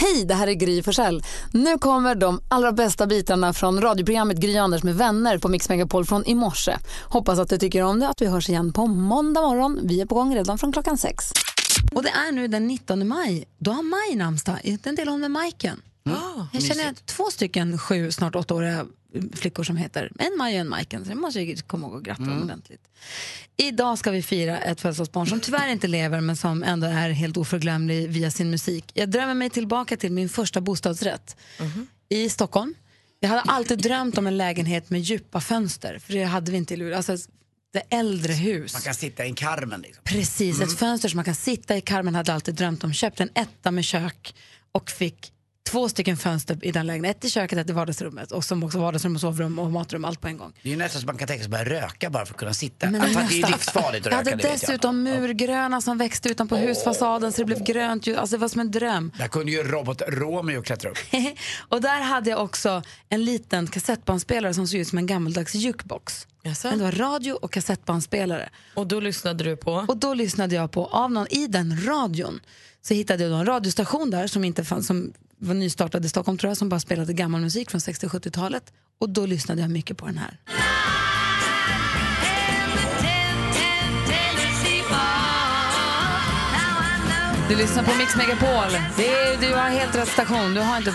Hej, det här är Gry Forssell. Nu kommer de allra bästa bitarna från radioprogrammet Gry Anders med vänner på Mix Megapol från i morse. Hoppas att du tycker om det att vi hörs igen på måndag morgon. Vi är på gång redan från klockan sex. Och det är nu den 19 maj. Då har Maj namnsdag. En del om med Majken. jag känner två stycken sju, snart åttaåriga flickor som heter en Maj och en Majken. Så det måste jag komma ihåg att gratta dem ordentligt. Idag ska vi fira ett födelsedagsbarn som tyvärr inte lever men som ändå är helt oförglömlig via sin musik. Jag drömmer mig tillbaka till min första bostadsrätt i Stockholm. Jag hade alltid drömt om en lägenhet med djupa fönster, för det hade vi inte i Luleå. Alltså, det äldre hus. Man kan sitta i en karmen liksom. Precis, ett fönster som man kan sitta i. Carmen hade alltid drömt om. Köpte en etta med kök och fick två stycken fönster i den lägenheten. Ett i köket, ett i vardagsrummet och som också vardagsrum och sovrum och matrum, allt på en gång. Det är ju nästan så man kan tänka sig att börja röka bara för att kunna sitta. Men Fast det är livsfarligt att Jag röka. hade det vet jag. dessutom murgröna som växte utanpå husfasaden så det blev grönt. Alltså det var som en dröm. Där kunde ju robot Romeo klättra upp. och där hade jag också en liten kassettbandspelare som såg ut som en gammaldags jukebox. Jaså? Men det var radio och kassettbandspelare. Och då lyssnade du på? Och då lyssnade jag på, av någon i den radion, så hittade jag då en radiostation där som inte fanns, som var nystartad i Stockholm tror jag, som bara spelade gammal musik från 60-70-talet. Och då lyssnade jag mycket på den här. Du lyssnar på Mix Megapol. Det är, du har helt rätt station. Du har inte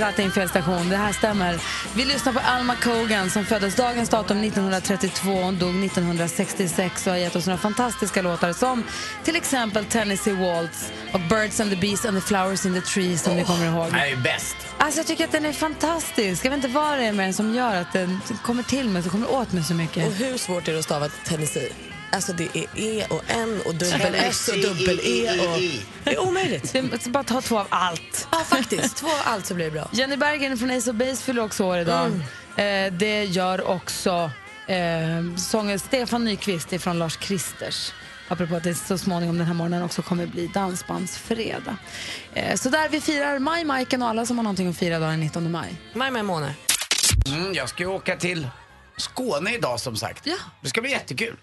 rattat in fel station. Det här stämmer. Vi lyssnar på Alma Cogan som föddes dagens datum 1932 och dog 1966 och har gett oss några fantastiska låtar som till exempel Tennessee Waltz och Birds and the Bees and the Flowers in the Trees som ni kommer ihåg. Han är bäst. Alltså jag tycker att den är fantastisk. Jag vet inte vad det är med den som gör att den kommer till mig, så kommer åt mig så mycket. Och hur svårt är det att stava till Tennessee? Alltså det är E och N och dubbel S och dubbel E och... Det är omöjligt. Vi måste bara ta två av allt. Ja faktiskt, två av allt så blir det bra. Jenny Berggren från Ace of Base fyller också år idag. Eh, det gör också eh, sången Stefan Nyqvist från Lars Kristers. Apropå att det så småningom den här morgonen också kommer bli dansbandsfredag. Eh, så där vi firar maj, Majken och alla som har någonting att fira den 19 maj. Maj, maj månad. Mm, jag ska ju åka till Skåne idag som sagt. Ja. Det ska bli jättekul.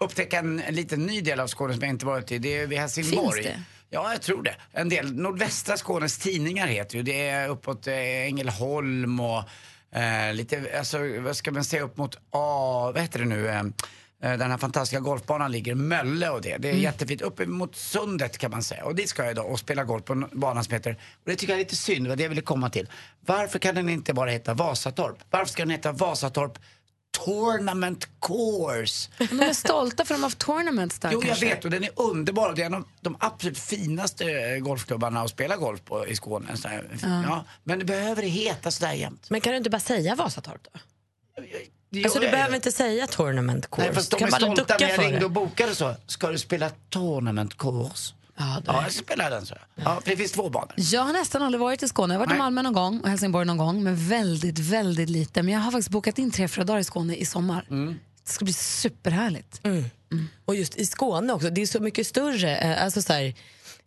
Upptäcka en, en liten ny del av Skåne som jag inte varit i. Det är vid Helsingborg. Finns det? Ja, jag tror det. En del. Nordvästra Skånes tidningar heter ju. Det är uppåt eh, Ängelholm och eh, lite, alltså vad ska man säga, upp mot, ah, vad heter det nu? Eh, eh, den här fantastiska golfbanan ligger, Mölle och det. Det är jättefint. Uppe mot sundet kan man säga. Och dit ska jag idag och spela golf på en bana som heter, och det tycker jag är lite synd, det var det jag ville komma till. Varför kan den inte bara heta Vasatorp? Varför ska den heta Vasatorp Tournament Course? De är stolta för de har haft tournaments där Jo, jag kanske. vet och den är underbar. Det är en av de absolut finaste eh, golfklubbarna att spela golf på i Skåne. Så här. Ja. Men det behöver det heta sådär jämt. Men kan du inte bara säga Vasatorp då? Det Alltså du behöver inte säga tournament course. Nej, fast du de kan är bara stolta ducka när jag ringde och bokade så. Ska du spela tournament course? Ja, det Ja, jag ska spela den så. Ja, för det finns två banor. Jag har nästan aldrig varit i Skåne. Jag har varit i. Malmö någon gång och Helsingborg någon gång, men väldigt, väldigt lite. Men jag har faktiskt bokat in tre, fyra dagar i Skåne i sommar. Det ska bli superhärligt. Och just i Skåne också, det är så mycket större. eh, Alltså så här,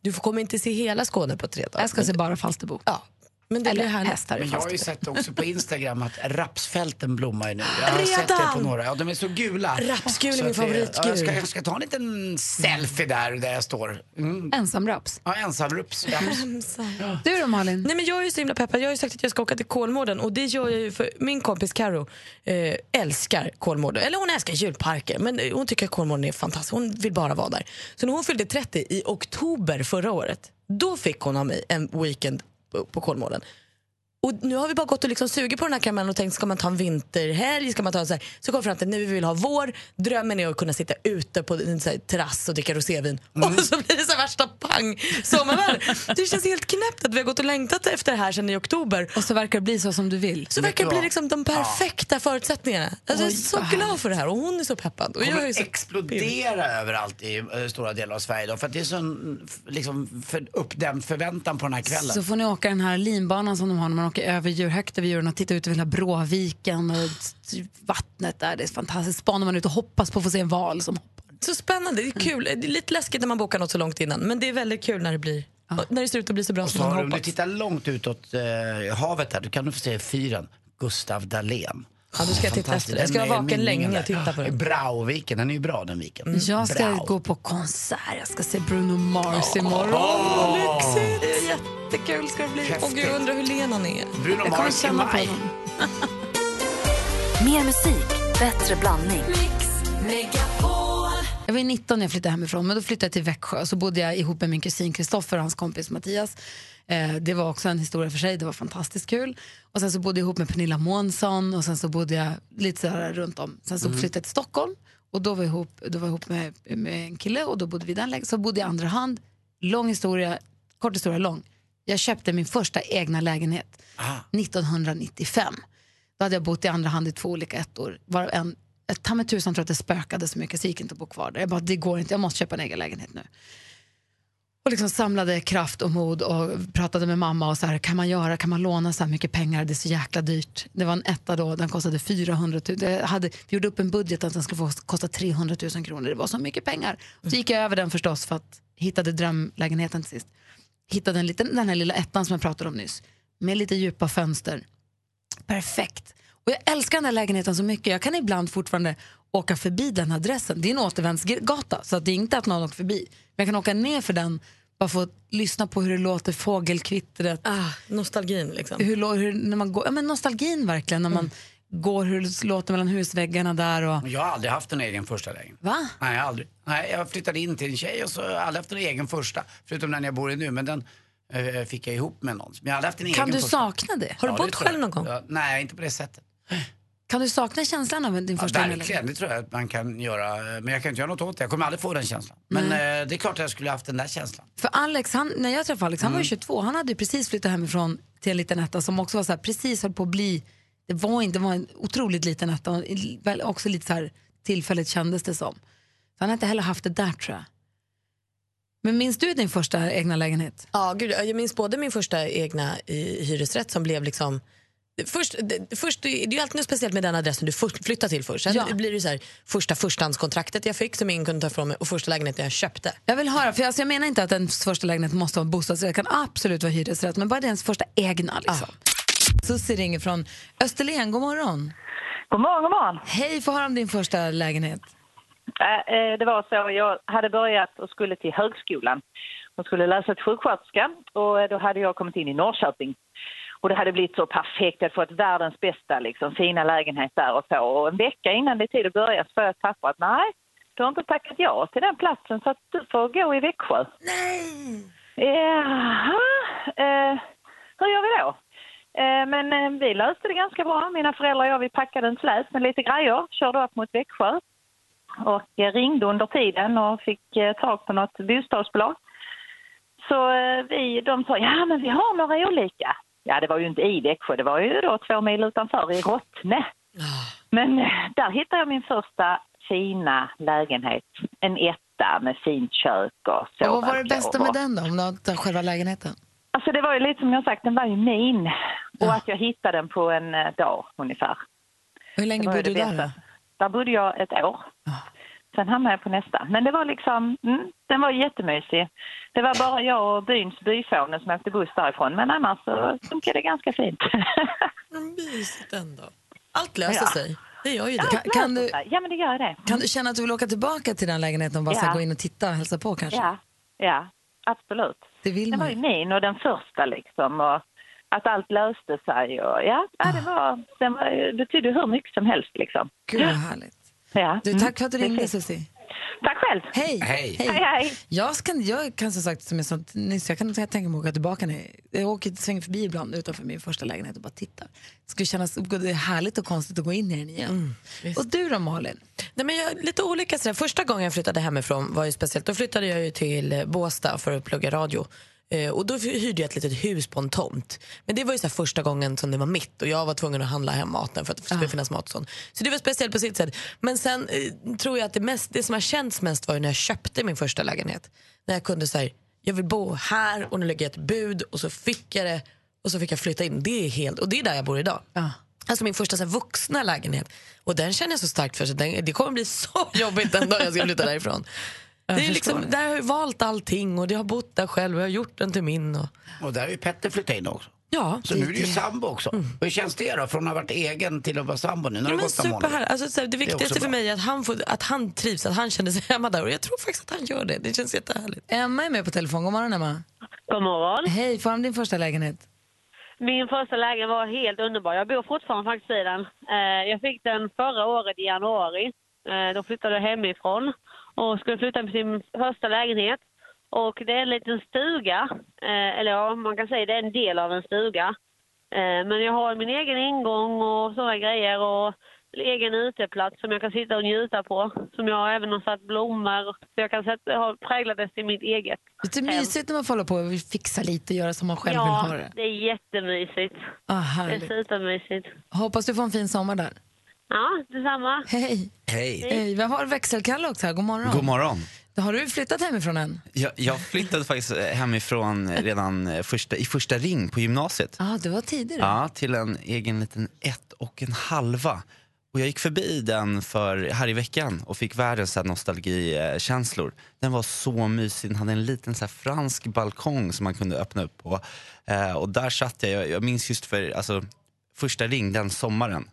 du får- kommer inte se hela Skåne på tre dagar. Jag ska se bara Falsterbo. Ja, men det Eller hästar i Men jag har ju sett också på Instagram att rapsfälten blommar ju nu. Jag har sett det Redan? på några. Ja, de är så gula. Rapsgul är min det- favoritgul. Ja, jag, ska, jag ska ta en liten selfie där, där jag står. Mm. Ensamraps. Ja, ensamrups. Ja. Du då Malin? Nej, men jag är ju så himla peppad. Jag har ju sagt att jag ska åka till Kolmården och det gör jag ju för min kompis Karo eh, älskar Kolmården. Eller hon älskar djurparker men hon tycker att Kolmården är fantastisk. Hon vill bara vara där. Så när hon fyllde 30 i oktober förra året, då fick hon av mig en weekend på, Kolmården. Och nu har vi bara gått och liksom sugit på den här karamellen och tänkt ska man ta en vinterhelg, ska man ta en så här. Så kom fram till att nu vi vill ha vår, drömmen är att kunna sitta ute på en så här terrass och dricka rosévin. Och så blir det så värsta pang sommarväder. Det känns helt knäppt att vi har gått och längtat efter det här sedan i oktober. Och så verkar det bli så som du vill. Så verkar det bli liksom de perfekta förutsättningarna. Alltså, jag är så glad för det här och hon är så peppad. Och jag kommer är så explodera överallt i eh, stora delar av Sverige då, för att det är sån liksom, för, uppdämd förväntan på den här kvällen. Så får ni åka den här linbanan som de har när man åker över djur, högt över djuren och tittar ut över hela Bråviken och vattnet där. Det är fantastiskt. Spanar man ut och hoppas på att få se en val som hoppar. Så spännande, det är kul. Det är lite läskigt när man bokar något så långt innan, men det är väldigt kul när det, blir, när det ser ut att bli så bra Och som så man har du, om du hoppas. tittar långt utåt eh, havet där, då kan du få se fyren. Gustav Dahlén. Ja, då ska titta efter det. Jag ska vara är vaken länge och titta på den. Brauviken, den är ju bra den viken. Jag ska Brau. gå på konsert. Jag ska se Bruno Mars imorgon. Åh, lyxigt! Det är jättekul ska det bli. Häftigt. gud, jag undrar hur Lena är. Bruno Jag kommer Mars känna på honom. Mer musik, bättre blandning. Jag var ju 19 när jag flyttade hemifrån, men då flyttade jag till Växjö. Så bodde jag ihop med min kusin Kristoffer och hans kompis Mattias. Eh, det var också en historia för sig, det var fantastiskt kul. Och sen så bodde jag ihop med Pernilla Månsson och sen så bodde jag lite sådär runt om. Sen så flyttade jag till Stockholm och då var jag ihop, då var jag ihop med, med en kille och då bodde vi där. Så bodde jag i andra hand. Lång historia, kort historia lång. Jag köpte min första egna lägenhet 1995. Då hade jag bott i andra hand i två olika ettor. Varav en, ta mig tusan tror att det spökade så mycket så jag gick inte att bo kvar där. Jag bara, det går inte, jag måste köpa en egen lägenhet nu. Och liksom samlade kraft och mod och pratade med mamma och så här, kan man göra, kan man låna så här mycket pengar, det är så jäkla dyrt. Det var en etta då, den kostade 400 000. Det hade, vi gjorde upp en budget att den skulle få kosta 300 000 kronor, det var så mycket pengar. Så gick jag över den förstås för att hittade drömlägenheten till sist. Hittade en liten, den här lilla ettan som jag pratade om nyss, med lite djupa fönster perfekt. Och jag älskar den här lägenheten så mycket. Jag kan ibland fortfarande åka förbi den adressen. Det är en återvändsgata, så att det är inte att någon åker förbi. Men jag kan åka ner för den, bara få lyssna på hur det låter, fågelkvittret. Ah, nostalgin liksom. Hur, hur, när man går, ja, men nostalgin verkligen, när man går, hur det låter mellan husväggarna där. Och, Jag har aldrig haft en egen första lägenhet. va? Nej, aldrig. Nej, jag flyttade in till en tjej och så har jag aldrig haft en egen första. Förutom den jag bor i nu, men den eh, fick jag ihop med någon. Men jag har aldrig haft en Kan egen du första. sakna det? Har du Ja, bott jag. själv någon gång? Ja, nej, inte på det sättet. Kan du sakna känslan av din Ja, första egna verkligen, det tror jag att man kan göra. Men jag kan inte göra något åt det. Jag kommer aldrig få den känslan. Men eh, det är klart att jag skulle haft den där känslan. För Alex, han, när jag träffade Alex, han var ju 22, han hade ju precis flyttat hemifrån till en liten etta som också var så här, precis höll på att bli, det var inte, det var en otroligt liten etta och väl också lite så här tillfälligt kändes det som. Så han har inte heller haft det där tror jag. Men minns du din första egna lägenhet? Ja, gud, jag minns både min första egna eh, hyresrätt som blev liksom Först, först, det är ju alltid något speciellt med den adressen du flyttar till först. Sen Ja. blir det så här, första förstahandskontraktet jag fick som ingen kunde ta ifrån mig och första lägenheten jag köpte. Jag vill höra, för alltså jag menar inte att ens första lägenhet måste vara en bostadsrätt, det kan absolut vara hyresrätt, men bara det ens första egna liksom. Susie ringer från Österlen, god morgon. God morgon, god morgon. Hej, få höra om din första lägenhet. Äh, eh, Det var så, jag hade börjat och skulle till högskolan och skulle läsa till sjuksköterska och då hade jag kommit in i Norrköping. Och det hade blivit så perfekt, jag hade fått världens bästa liksom, fina lägenhet där och så. Och en vecka innan det är tid att börja så får jag ett papper att nej, du har inte tackat ja till den platsen så att du får gå i Växjö. Nej! Jaha, eh, hur gör vi då? Eh, men eh, vi löste det ganska bra. Mina föräldrar och jag vi packade en släp med lite grejer, körde upp mot Växjö och eh, ringde under tiden och fick tag på något bostadsbolag. Så vi, de sa, ja men vi har några olika. Ja, det var ju inte i Växjö, det var ju då två mil utanför i Rottne. Men eh, där hittade jag min första fina lägenhet. En etta med fint kök och så. Och vad var det bästa med den då, om du själva lägenheten? Alltså det var ju lite som jag sagt, den var ju min. Och att jag hittade den på en eh, dag ungefär. Hur länge bodde du där då? Där bodde jag ett år. Sen hamnade jag på nästa. Men det var liksom, mm, den var jättemysig. Det var bara jag och byns byfåne som åkte buss därifrån. Men annars så funkade det ganska fint. Mysigt ändå. Allt löser Ja. sig. Det gör ju det. Kan, kan, du, Ja, men det gör det. kan du känna att du vill åka tillbaka till den lägenheten och bara Ja. gå in och titta och hälsa på kanske? Ja, ja, absolut. Det vill Den var man ju ju. min och den första liksom. Och att allt löste sig. Och, ja, ja, Ah. det, var, den var, det betydde hur mycket som helst liksom. Gud vad härligt. Ja. Du, Mm, tack för att du ringde precis. Susie. Tack själv. Hej. Hej. Hej, hej. Jag kan, jag kan som sagt, som jag sa nyss, jag kan tänka mig att åka tillbaka. När jag åker svänger förbi ibland utanför min första lägenhet och bara tittar. Det skulle kännas det är härligt och konstigt att gå in i den igen. och du då Malin? Nej, men jag, lite olika sådär. Första gången jag flyttade hemifrån var ju speciellt. Då flyttade jag ju till Båstad för att plugga radio. Eh, och då hyrde jag ett litet hus på en tomt. Men det var ju så första gången som det var mitt och jag var tvungen att handla hem maten för att det skulle finnas mat sånt. Så det var speciellt på sitt sätt. Men sen eh, tror jag att det, mest, det som har känts mest var när jag köpte min första lägenhet. När jag kunde säga, jag vill bo här och nu lägger jag ett bud och så fick jag det och så fick jag flytta in. Det är helt, och det är där jag bor idag. Ja. Alltså min första så här, vuxna lägenhet. Och den känner jag så starkt för så den, det kommer bli så jobbigt den dag jag ska flytta därifrån. Det är liksom, det. där har jag valt allting och jag har bott där själv och jag har gjort den till min. Och, Och där är ju Petter flyttat in också. ja, Så nu är det ju sambo också. Mm. Hur känns det då? Från att ha varit egen till att vara sambo nu? När Ja, det gått månader. superhärligt. Alltså, så här, det viktigaste för bra. mig är att han, får, att han trivs, att han känner sig hemma där. Och jag tror faktiskt att han gör det. Det känns jättehärligt. Emma är med på telefon. God morgon, Emma. God morgon. Hej, får om din första lägenhet? Min första lägenhet var helt underbar. Jag bor fortfarande faktiskt i den. Eh, Jag fick den förra året i januari. Eh, Då flyttade jag hemifrån och skulle flytta till sin första lägenhet. Och det är en liten stuga, eh, eller ja, man kan säga det är en del av en stuga. Eh, Men jag har min egen ingång och sådana grejer och egen uteplats som jag kan sitta och njuta på. Som jag även har satt blommor, så jag kan sätta, ha präglat det till mitt eget. Lite mysigt när man får hålla på och fixa lite och göra som man själv ja, vill ha det. det är jättemysigt. Ah, Det är härligt. supermysigt. Hoppas du får en fin sommar där. Ja, detsamma. Hej. Hej. Hej. Vi har växelkalle också här. God morgon. God morgon. Har du flyttat hemifrån än? Jag, jag flyttade faktiskt hemifrån redan eh, första, i första ring på gymnasiet. Ja, ah, det var tidigare. Ja, till en egen liten ett och en halva. Och jag gick förbi den för, här i veckan och fick världens så här nostalgikänslor. Den var så mysig. Den hade en liten så här fransk balkong som man kunde öppna upp på. Eh, och där satt jag. jag. Jag minns just för alltså, första ring den sommaren.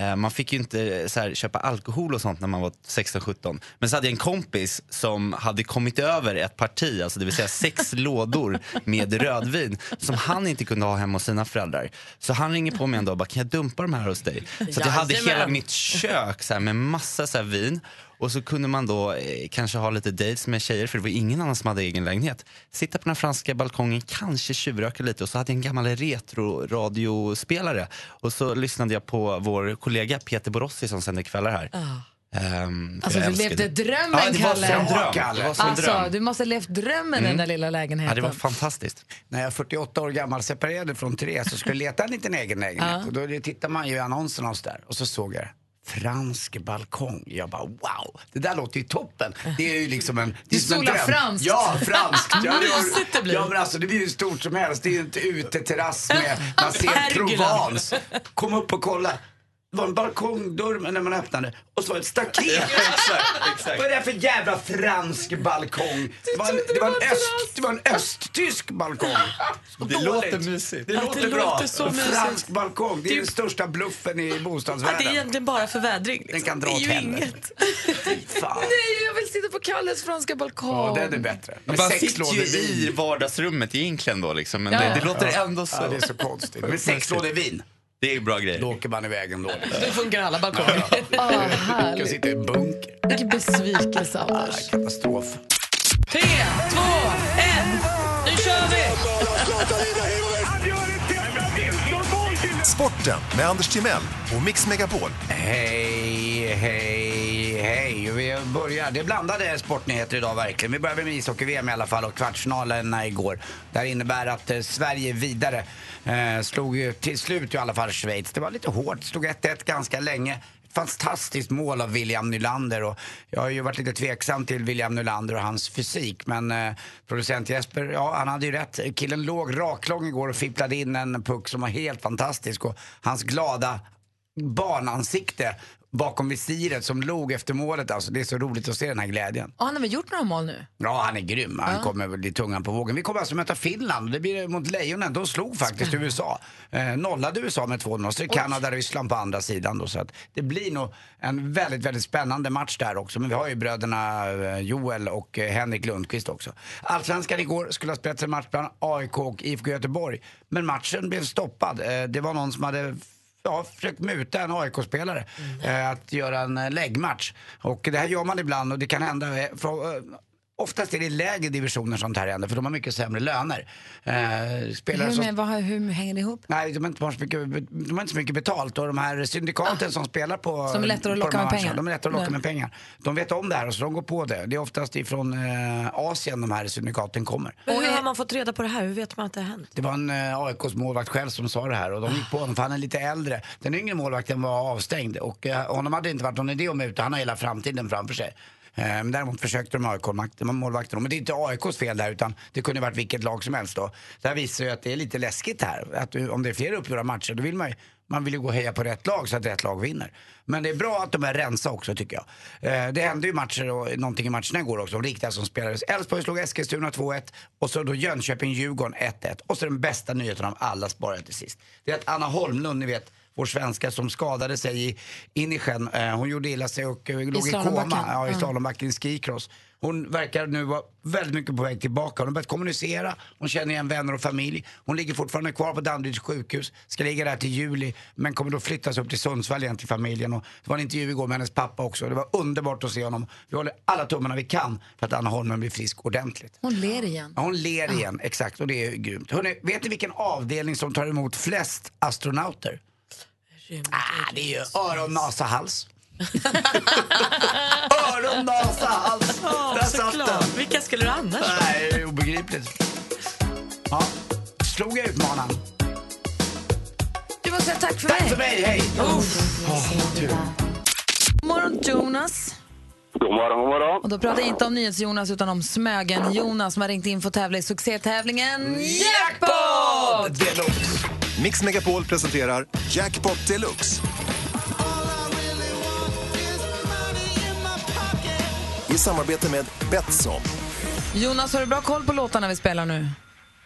Eh, Man fick ju inte så här, köpa alkohol och sånt när man var 16-17. Men så hade jag en kompis som hade kommit över ett parti, alltså det vill säga sex lådor med rödvin som han inte kunde ha hemma hos sina föräldrar. Så han ringer på mig en dag och bara, kan jag dumpa de här hos dig? Så att jag hade hela mitt kök så här, med massa så här, vin. Och så kunde man då eh, kanske ha lite dates med tjejer, för det var ingen annan som hade egen lägenhet. Sitta på den här franska balkongen, kanske tjuvröka lite och så hade jag en gammal retro-radiospelare. Och så lyssnade jag på vår kollega Peter Borossi som sänder kvällar här. Ehm, för Alltså, jag du älskade- levde drömmen, ja, det var Kalle. som en dröm. Kalle. Det var som en Alltså, dröm. du måste ha levt drömmen i den där lilla Ja, lägenheten. det var fantastiskt. När jag 48 år gammal separerade från Therese och skulle leta en liten egen lägenhet. Och då tittar man ju i annonsen och så där. Och så såg jag det. Fransk balkong. Jag bara wow, det där låter ju toppen. Det är ju liksom en... Det en solar franskt. Ja, franskt. Ja, Mysigt det blir. Ja, men alltså det blir ju stort som helst. Det är ju inte uteterrass med, man ser. Provence. Kom upp och kolla. Det var en balkongdörr när man öppnade och så var det ett staket. exakt. Vad är det för jävla fransk balkong? Det var en, det var en, öst, det var en östtysk balkong. Så Det dåligt. låter mysigt. Det Ja, låter det bra. låter så mysigt. fransk balkong, det är den största bluffen i Ja, det är bostadsvärlden. egentligen bara förvädring. Liksom. Den kan dra åt helvete. Nej, jag vill sitta på Kalles franska balkong. Ja, den är bättre. Med Man sex sitter ju vin. i vardagsrummet egentligen då liksom, men Ja. det, det låter ändå så. Ja, det är så konstigt. Med sex lådor vin, Det är bra grejer. då åker man iväg ändå. Då funkar alla balkonger. Ah, Jag kan sitta i en bunker. Vilken besvikelse, Anders. Katastrof. Tre, två, ett. Nu kör vi! Sporten med Anders Timell och Mix Megapol. Hej, hej, hej. Vi börjar. Det är blandade sportnyheter idag verkligen. Vi börjar med ishockey-VM i alla fall och kvartsfinalerna eh, igår. Det här innebär att eh, Sverige vidare. Eh, slog ju till slut i alla fall Schweiz. Det var lite hårt, slog 1-1 ganska länge. Fantastiskt mål av William Nylander och jag har ju varit lite tveksam till William Nylander och hans fysik men eh, producent Jesper, ja han hade ju rätt. Killen låg raklång igår och fipplade in en puck som var helt fantastisk och hans glada barnansikte bakom visiret som log efter målet. Alltså, det är så roligt att se den här glädjen. Och han har väl gjort några mål nu? Ja, han är grym. Han kommer väl i tungan på vågen. Vi kommer alltså möta Finland. Det blir mot Lejonen. De slog faktiskt USA. Eh, nollade USA med 2-0. Så är Kanada och Ryssland på andra sidan då. Så att det blir nog en väldigt, väldigt spännande match där också. Men vi har ju bröderna eh, Joel och eh, Henrik Lundqvist också. Allsvenskan igår skulle ha spelats en match bland AIK och IFK Göteborg. Men matchen blev stoppad. Eh, det var någon som hade ja, försökt muta en AIK-spelare eh, att göra en eh, läggmatch. Och det här gör man ibland och det kan hända. För, eh, Oftast är det i lägre divisioner sånt här händer för de har mycket sämre löner. Eh, spelare Hur, som, vad, hur hänger det ihop? Nej, de har, inte så mycket, de har inte så mycket betalt och de här syndikaten som spelar på Ah. Som är lättare att locka med pengar. De är lättare att locka med pengar. De vet om det här och så de går på det. Det är oftast ifrån eh, Asien de här syndikaten kommer. Men hur har man fått reda på det här? Hur vet man att det har hänt? Det var en eh, AIKs målvakt själv som sa det här och de gick på honom för han är lite äldre. Den yngre målvakten var avstängd och eh, honom hade inte varit någon idé att muta, han har hela framtiden framför sig. Eh, däremot försökte de AIK-målvakterna. Men det är inte AIKs fel där utan det kunde varit vilket lag som helst då. Det här visar ju att det är lite läskigt här. Att du, om det är flera uppgjorda matcher då vill man ju man vill ju gå och heja på rätt lag så att rätt lag vinner. Men det är bra att de är rensa också tycker jag. Eh, det hände ju matcher och någonting i matcherna igår också, de riktiga som spelades. Elfsborg slog Eskilstuna 2-1 och så då Jönköping-Djurgården 1-1. Och så den bästa nyheten av alla sparade till sist. Det är att Anna Holmlund, ni vet, vår svenska som skadade sig i Inishen. Eh, hon gjorde illa sig och eh, låg i koma ja, i slalombacken i skicross. Hon verkar nu vara väldigt mycket på väg tillbaka. Hon har börjat kommunicera, hon känner igen vänner och familj. Hon ligger fortfarande kvar på Danderyds sjukhus, ska ligga där till juli men kommer då flyttas upp till Sundsvall igen till familjen. Och det var en intervju igår med hennes pappa också. Det var underbart att se honom. Vi håller alla tummarna vi kan för att Anna Holmen blir frisk ordentligt. Hon ler igen. Ja, hon ler igen, exakt. Och det är grymt. Hörrni, vet ni vilken avdelning som tar emot flest astronauter? Ah, det är ju öron, nasa, hals. öron, nasa, hals. Ja, Där satt såklart. den. Vilka skulle du annars vara? Nej, det är obegripligt. Ja, slog jag utmanaren. Du måste säga tack för Tack mig. för mig, hej! God morgon Jonas. God morgon, god morgon. Och då pratar jag inte om NyhetsJonas utan om Smögen-Jonas som har ringt in för att tävla i succétävlingen Jackpot! Deluxe. Mix Megapol presenterar Jackpot Deluxe. I samarbete med Betsson. Jonas, har du bra koll på låtarna vi spelar nu?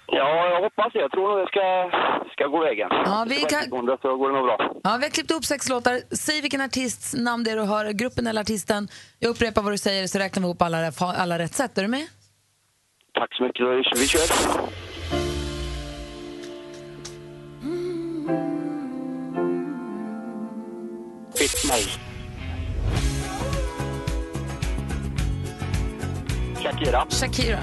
Ja, jag hoppas det. Jag tror nog det ska, ska gå vägen. Ja, vi kan- Så går det nog bra. Ja, vi har klippt upp sex låtar. Säg vilken artists namn det är du hör, gruppen eller artisten. Jag upprepar vad du säger så räknar vi ihop alla, alla rätt sätt. Är du med? Tack så mycket. Vi kör. Mig. Shakira. Shakira.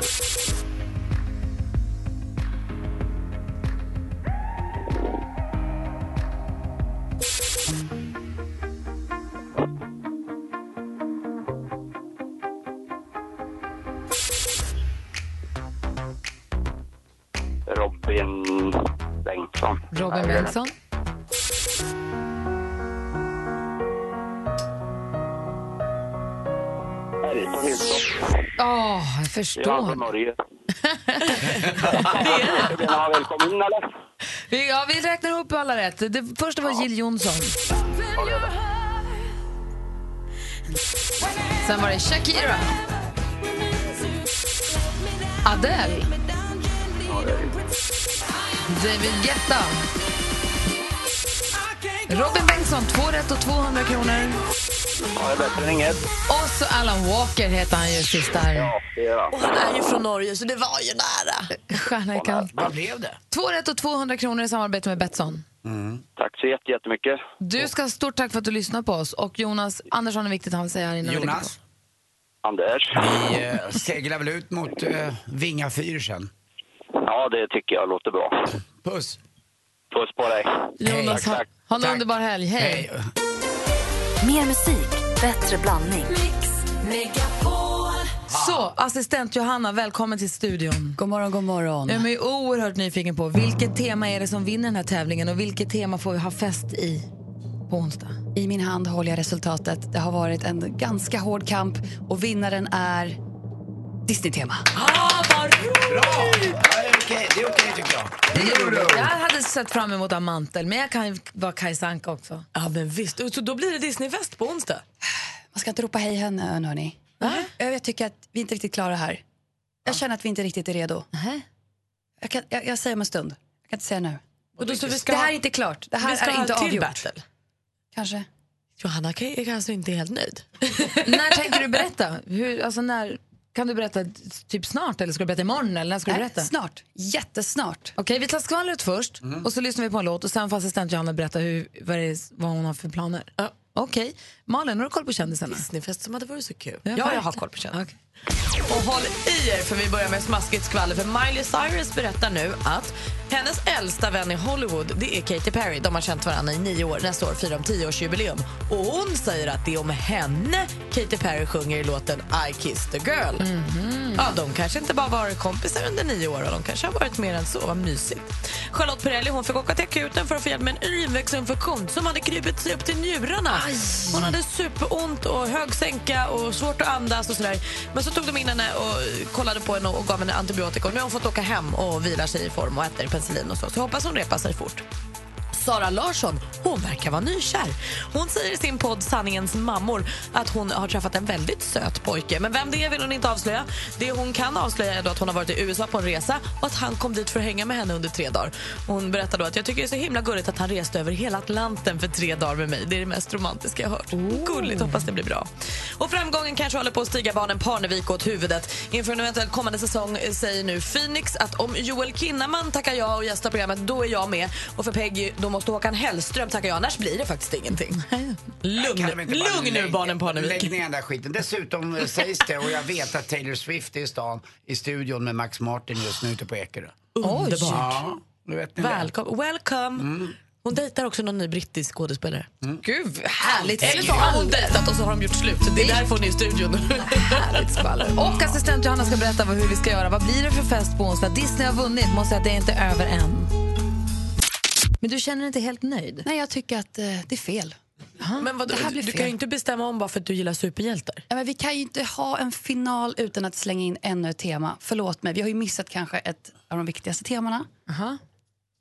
Robin Bengtsson. Robin Bengtsson. Jag Det förstår. från Norge. Välkommen eller? Vi, ja, vi räknar ihop alla rätt. Det första var Jill Johnson. Sen var det Shakira. Adele. David Guetta. Robin Bengtsson, två rätt och 200 kronor. Ja, det är bättre än inget. Och så Alan Walker heter han ju sist där. Ja, det är han. Och han är ju från Norge så det var ju nära. Stjärna i kant. Vad blev det? Två rätt och 200 kronor i samarbete med Betsson. Tack så jätte- jättemycket. Du ska ha stort tack för att du lyssnar på oss. Och Jonas Andersson är viktigt att säga här innan. Jonas, Anders. vi eh, seglar väl ut mot eh, Vinga fyr sen. Ja, det tycker jag låter bra. Puss! Puss på dig. Jonas, Tack, ha, tack. ha en Tack. underbar helg. Hej. Hej. Mer musik, bättre blandning. Så, assistent Johanna, välkommen till studion. God morgon, god morgon. Jag är oerhört nyfiken på vilket tema är det som vinner den här tävlingen och vilket tema får vi ha fest i på onsdag? I min hand håller jag resultatet. Det har varit en ganska hård kamp och vinnaren är Disney-tema. Ah, vad roligt! Bra! Ja, det är okej, det är okej tycker jag. Jag hade sett fram emot Amantel, men jag kan ju vara Kajsa Anka också. Ja, men visst. Så då blir det Disneyfest på onsdag? Man ska inte ropa hej henne, hörni. Jag tycker att vi inte riktigt klara här. Jag känner att vi inte riktigt är redo. Nähä. Jag, kan, jag, jag säger om en stund. Jag kan inte säga nu. Och då, så vi ska Det här ha- är inte klart. Det här vi ska är ha inte en till avgjort. battle. Kanske. Johanna är alltså inte helt nöjd. När tänker du berätta? Hur, alltså när, kan du berätta typ snart eller ska du berätta imorgon? Eller när ska du Nej, berätta? snart. Jättesnart. Okej, vi tar skvallret först Mm. och så lyssnar vi på en låt och sen får assistent Johanna berätta hur, vad, det är, vad hon har för planer. Ja. Okej. Malin, har du koll på kändisarna? Disneyfest som hade varit så kul. Ja, Ja, jag har koll på kändisarna. Okej. Och håll i er, för vi börjar med smaskigt skvaller. För Miley Cyrus berättar nu att hennes äldsta vän i Hollywood det är Katy Perry. De har känt varandra i nio år. Nästa år firar de tioårsjubileum. Och hon säger att det är om henne Katy Perry sjunger i låten I kissed the girl. Ja, de kanske inte bara varit kompisar under nio år, och de kanske har varit mer än så. Vad mysigt. Charlotte Perrelli hon fick åka till akuten för att få hjälp med en urinvägsinfektion som hade krypit sig upp till njurarna. Hon hade superont och hög sänka och svårt att andas och sådär. Men så tog de in henne och kollade på henne och gav henne antibiotika. Och nu har hon fått åka hem och vila sig i form och äter penicillin och så. Så hoppas hon repar sig fort. Sara Larsson hon verkar vara nykär. Hon säger i sin podd Sanningens mammor att hon har träffat en väldigt söt pojke. Men vem det är vill hon inte avslöja. Det hon kan avslöja är att hon har varit i USA på en resa och att han kom dit för att hänga med henne under tre dagar. Hon berättar då att jag tycker det är så himla gulligt att han reste över hela Atlanten för tre dagar med mig. Det är det mest romantiska jag hört. Gulligt, hoppas det blir bra. Och framgången kanske håller på att stiga barnen Parnevik åt huvudet. Inför en eventuell kommande säsong säger nu Phoenix att om Joel Kinnaman tackar ja och gästar programmet, då är jag med. Och för Peggy, då måste Håkan Hellström tacka ja, annars blir det faktiskt ingenting. Lugn, nu barnen Parnevik. Lägg ner den där skiten. Dessutom eh, sägs det, och jag vet att Taylor Swift är i stan i studion med Max Martin just nu ute på Ekerö. Underbart. Ja, nu vet ni det. Välkommen. Welcome. Hon dejtar också någon ny brittisk skådespelare. Gud, härligt Eller så har hon dejtat och så har de gjort slut. Det är därför hon är i studion. Härligt skvaller. Och assistent Johanna ska berätta vad, hur vi ska göra. Vad blir det för fest på onsdag? Disney har vunnit. Måste säga att det är inte över än. Men du känner dig inte helt nöjd? Nej, jag tycker att eh, det är fel. Men vad, Det här blir du fel. kan ju inte bestämma om bara för att du gillar superhjältar. Ja, men vi kan ju inte ha en final utan att slänga in ännu ett tema. Förlåt mig, vi har ju missat kanske ett av de viktigaste temana.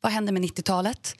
Vad hände med 90-talet?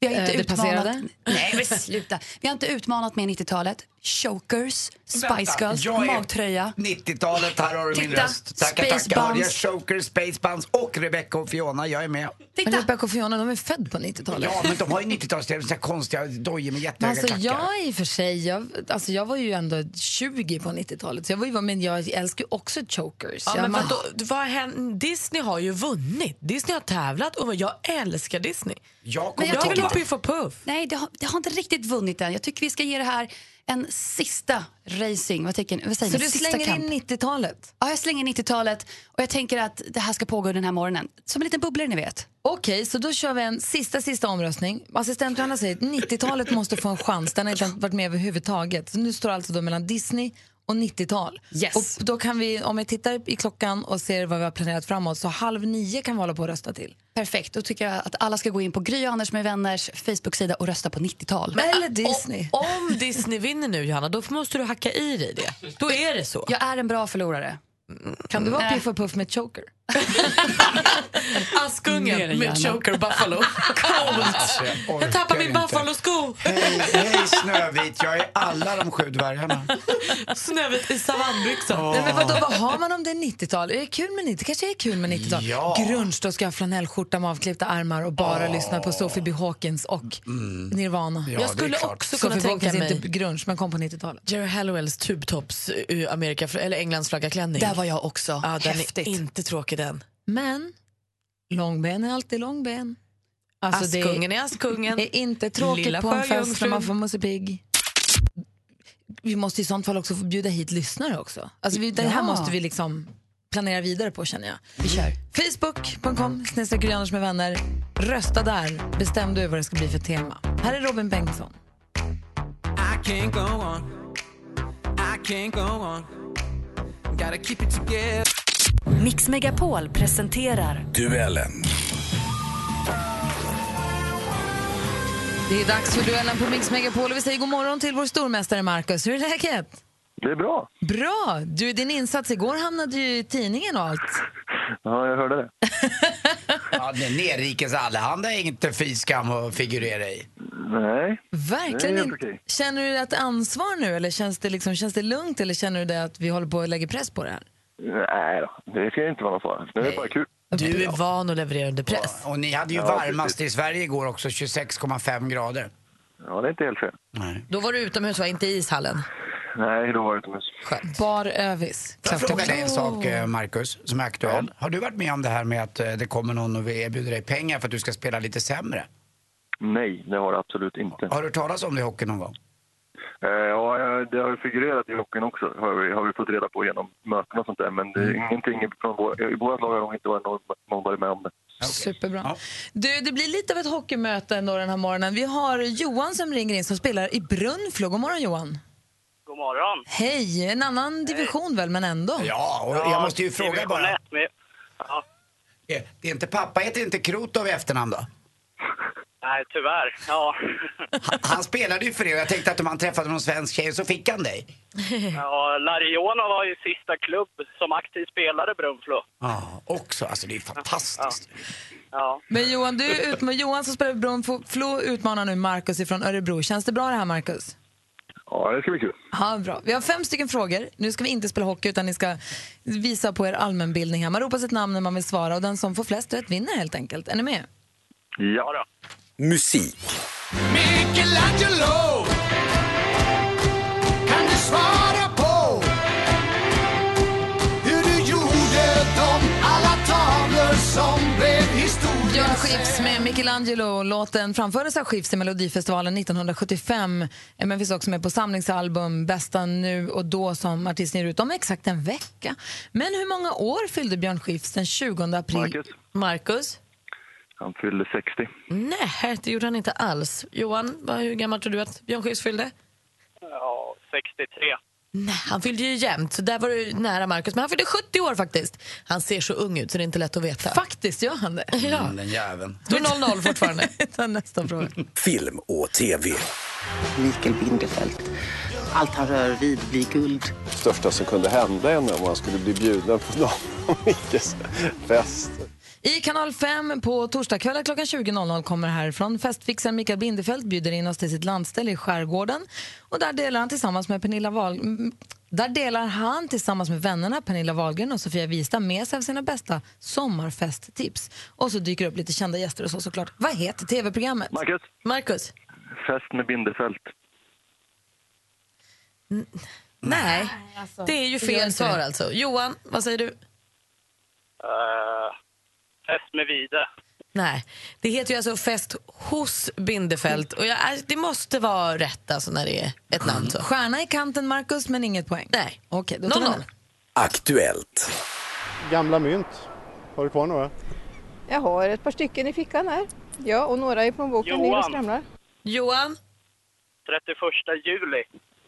Vi har inte Eh, det utmanat... passerade. Nej, men sluta. Vi har inte utmanat med 90-talet. Chokers, Spice Vänta, Girls, magtröja. 90-talet, här har du min Titta, röst. Tackar, Space tackar. Hörde jag Buns. Choker, Space Buns och Rebecca och Fiona, jag är med. Men Rebecca och Fiona, de är född på 90-talet. Ja, men de har ju 90-talskläder, så konstiga dojor med jättehöga alltså, klackar. jag i och för sig, jag, alltså, jag var ju ändå 20 på 90-talet, så jag var ju, men jag älskar ju också chokers. Ja, jag, men man- vadå, vad hän- Disney har ju vunnit. Disney har tävlat och jag älskar Disney. Jag Men kommer jag jag vill tycker ha Piff och Puff. Nej, det har, det har inte riktigt vunnit än. Jag tycker vi ska ge det här en sista racing. Vad, tycker, vad säger så ni? du Sista slänger kamp. in 90-talet? Ja, jag slänger 90-talet och jag tänker att det här ska pågå den här morgonen. Som en liten bubblare ni vet. Okej, så då kör vi en sista, sista omröstning. Assistent Johanna säger att 90-talet måste få en chans. Den har inte varit med överhuvudtaget. Så nu står det alltså då mellan Disney och 90-tal. Yes. Och då kan vi, om vi tittar i klockan och ser vad vi har planerat framåt, så halv nio kan vi hålla på att rösta till. Perfekt, då tycker jag att alla ska gå in på Gry och Anders med vänners Facebook-sida och rösta på 90-tal. Eller Disney. Och, om Disney vinner nu, Johanna, då måste du hacka i dig det. Då är det så. Jag är en bra förlorare. Kan du vara Nej. Piff och Puff med choker? Askungen med choker Buffalo. Coolt! Alltså, jag Jag tappar min. Buffalo-sko. Hej, hej Snövit, jag är alla de sju dvärgarna. Snövit i savannbyxor. Nej, men vadå, vad har man om det är 90-tal? Är det kul med 90 kanske är kul med 90-tal? Ja. Grunge, då ska jag ha flanellskjorta med avklippta armar och bara lyssna på Sophie B. Hawkins och Nirvana. Mm. Ja, Jag det är skulle också kunna Sophie tänka mig inte grunge, men kom på 90-talet. Jerry tubtops ur Amerika, eller Englands flaggaklänning. Där var jag också. Ja, den Häftigt. är inte tråkig den. Men långben är alltid långben. Alltså, det Askungen är Askungen. är inte tråkigt Lilla på en fest när man får Musse Pigg. Vi måste i sånt fall också få bjuda hit lyssnare också. Alltså vi, det här Ja. måste vi liksom planera vidare på känner jag. Vi kör. Facebook.com snedstreck med vänner. Rösta där. Bestäm du vad det ska bli för tema. Här är Robin Bengtsson. I can't go on. I can't go on. Gotta keep it together. Mix Megapol presenterar Duellen. Det är dags för duellen på Mix Megapol och vi säger god morgon till vår stormästare Marcus. Hur är läget? Det är bra. Bra! Du, din insats igår hamnade ju i tidningen och allt. Ja, jag hörde det. Ja, det är nerrikes allehanda är inte fy skam att figurera i. Nej. Verkligen Det är helt okej. Känner du ett ansvar nu eller känns det, liksom, känns det lugnt eller känner du det att vi håller på att lägga press på det här? Nej då, det ska inte vara någon fara. Det är bara kul. Du är van att leverera under press. Och ni hade ju Ja, varmast i Sverige igår också, 26,5 grader. Ja, det är inte helt fel. Nej. Då var du utomhus, va? Inte i ishallen? Nej, då var det utomhus. Bar övis. Får jag fråga dig en sak, eh, Marcus, som är aktuell. Har du varit med om det här med att eh, det kommer någon och erbjuder dig pengar för att du ska spela lite sämre? Nej, det har det absolut inte. Har du hört talas om det i hockey någon gång? Eh, Ja, eh, det har ju figurerat i hockeyn också, har vi, har vi fått reda på genom möten och sånt där. Men det är ingenting från vår, i vårt lag har inte varit någon, någon varit med om det. Superbra. Du, det blir lite av ett hockeymöte ändå den här morgonen. Vi har Johan som ringer in som spelar i Brunflo. God morgon Johan. God morgon. Hej, en annan division väl, men ändå. Ja, och jag måste ju fråga bara. Med, ja. Det är inte pappa, heter inte Krotov i efternamn då? Nej, tyvärr. Ja. Han spelade ju för er och jag tänkte att om han träffade någon svensk tjej så fick han dig. ja Lariona var ju sista klubb som aktiv spelare i Brunflo. Ja, också. Alltså det är fantastiskt. Ja. Men Johan, du utma- Johan som spelar Brunflo utmanar nu Marcus från Örebro. Känns det bra det här, Marcus? Ja, det ska bli kul. Ja, bra. Vi har fem stycken frågor. Nu ska vi inte spela hockey utan ni ska visa på er allmänbildning här. Man ropar sitt namn när man vill svara och den som får flest rätt vinner helt enkelt. Är ni med? Ja då. Musik. Michelangelo Kan du svara på hur du gjorde de alla tavlor som blev historia Björn Skifs med Michelangelo. Låten framfördes av Skifs i Melodifestivalen 1975 eh, men finns också med på samlingsalbum Bästa nu och då som artisten ger ut om exakt en vecka. Men hur många år fyllde Björn Skifs den 20 april? Marcus. Marcus? Han fyllde 60. Nej, det gjorde han inte alls. Johan, vad, hur gammal tror du att Björn Skifs fyllde? Ja, 63. Nej, han fyllde ju jämnt, så där var du nära Marcus. Men han fyllde 70 år faktiskt. Han ser så ung ut så det är inte lätt att veta. Faktiskt gör han det. Ja. Mm, den jäveln. Står 0-0 fortfarande. Ta nästa fråga. Film och TV. Mikael Bindefeld. Allt han rör vid blir guld. största som kunde hända en om man skulle bli bjuden på någon Mickes fest. I kanal 5 på torsdagskvällar klockan 20.00 kommer härifrån festfixaren Mikael Bindefeld bjuder in oss till sitt landställe i skärgården. Och där delar han tillsammans med Pernilla Wahl... Där delar han tillsammans med vännerna Pernilla Wahlgren och Sofia Wistam med sig av sina bästa sommarfesttips. Och så dyker det upp lite kända gäster och så såklart. Vad heter tv-programmet? Marcus. Marcus? Fest med Bindefält. Nej, det är ju fel svar alltså. Johan, vad säger du? Uh, fest med Vide. Nej, det heter ju alltså Fest hos Bindefält. Och jag, det måste vara rätt alltså när det är ett namn så. Stjärna i kanten, Marcus, men inget poäng. Nej. Okej, då tar vi 0-0. den. Aktuellt. Gamla mynt. Har du kvar några? Jag har ett par stycken i fickan här. Ja, och några i plånboken ligger och Johan. skramlar. Johan? 31 juli.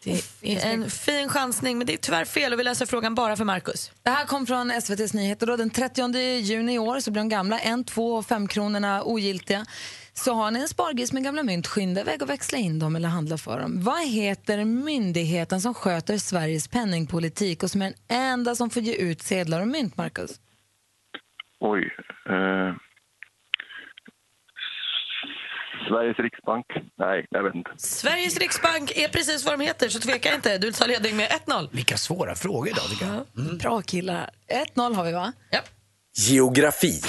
Det är en fin chansning, men det är tyvärr fel och vi läser frågan bara för Marcus. Det här kom från SVTs nyheter. Då. Den 30 juni i år så blir de gamla en, två och femkronorna ogiltiga. Så har ni en spargris med gamla mynt, skynda iväg och växla in dem eller handla för dem. Vad heter myndigheten som sköter Sveriges penningpolitik och som är den enda som får ge ut sedlar och mynt, Marcus? Oj. Eh, Sveriges riksbank. Nej, jag vet inte. Sveriges riksbank är precis vad de heter, så tveka inte. Du tar ledning med 1-0. Vilka svåra frågor idag tycker jag. Bra killar. 1-0 har vi, va? Ja. Geografi.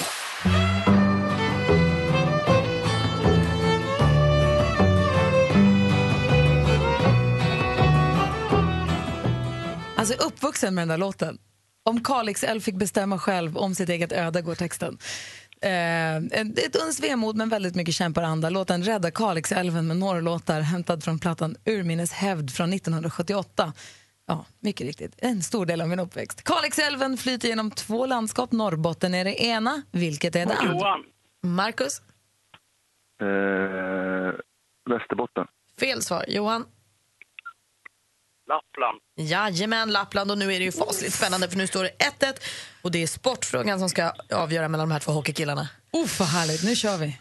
Alltså uppvuxen med den där låten. Om Kalix älv fick bestämma själv om sitt eget öde, går texten. Eh, ett uns vemod men väldigt mycket kämparanda. Låten Rädda Kalixälven med norrlåtar hämtad från plattan Urminnes hävd från 1978. Ja, mycket riktigt. En stor del av min uppväxt. Kalixälven flyter genom två landskap. Norrbotten är det ena. Vilket är det andra? Johan. Marcus? Eh, Västerbotten. Fel svar. Johan? Lappland. Jajamän, Lappland. Och nu är det ju fasligt spännande för nu står det 1-1 och det är sportfrågan som ska avgöra mellan de här två hockeykillarna. Uff, vad härligt. Nu kör vi.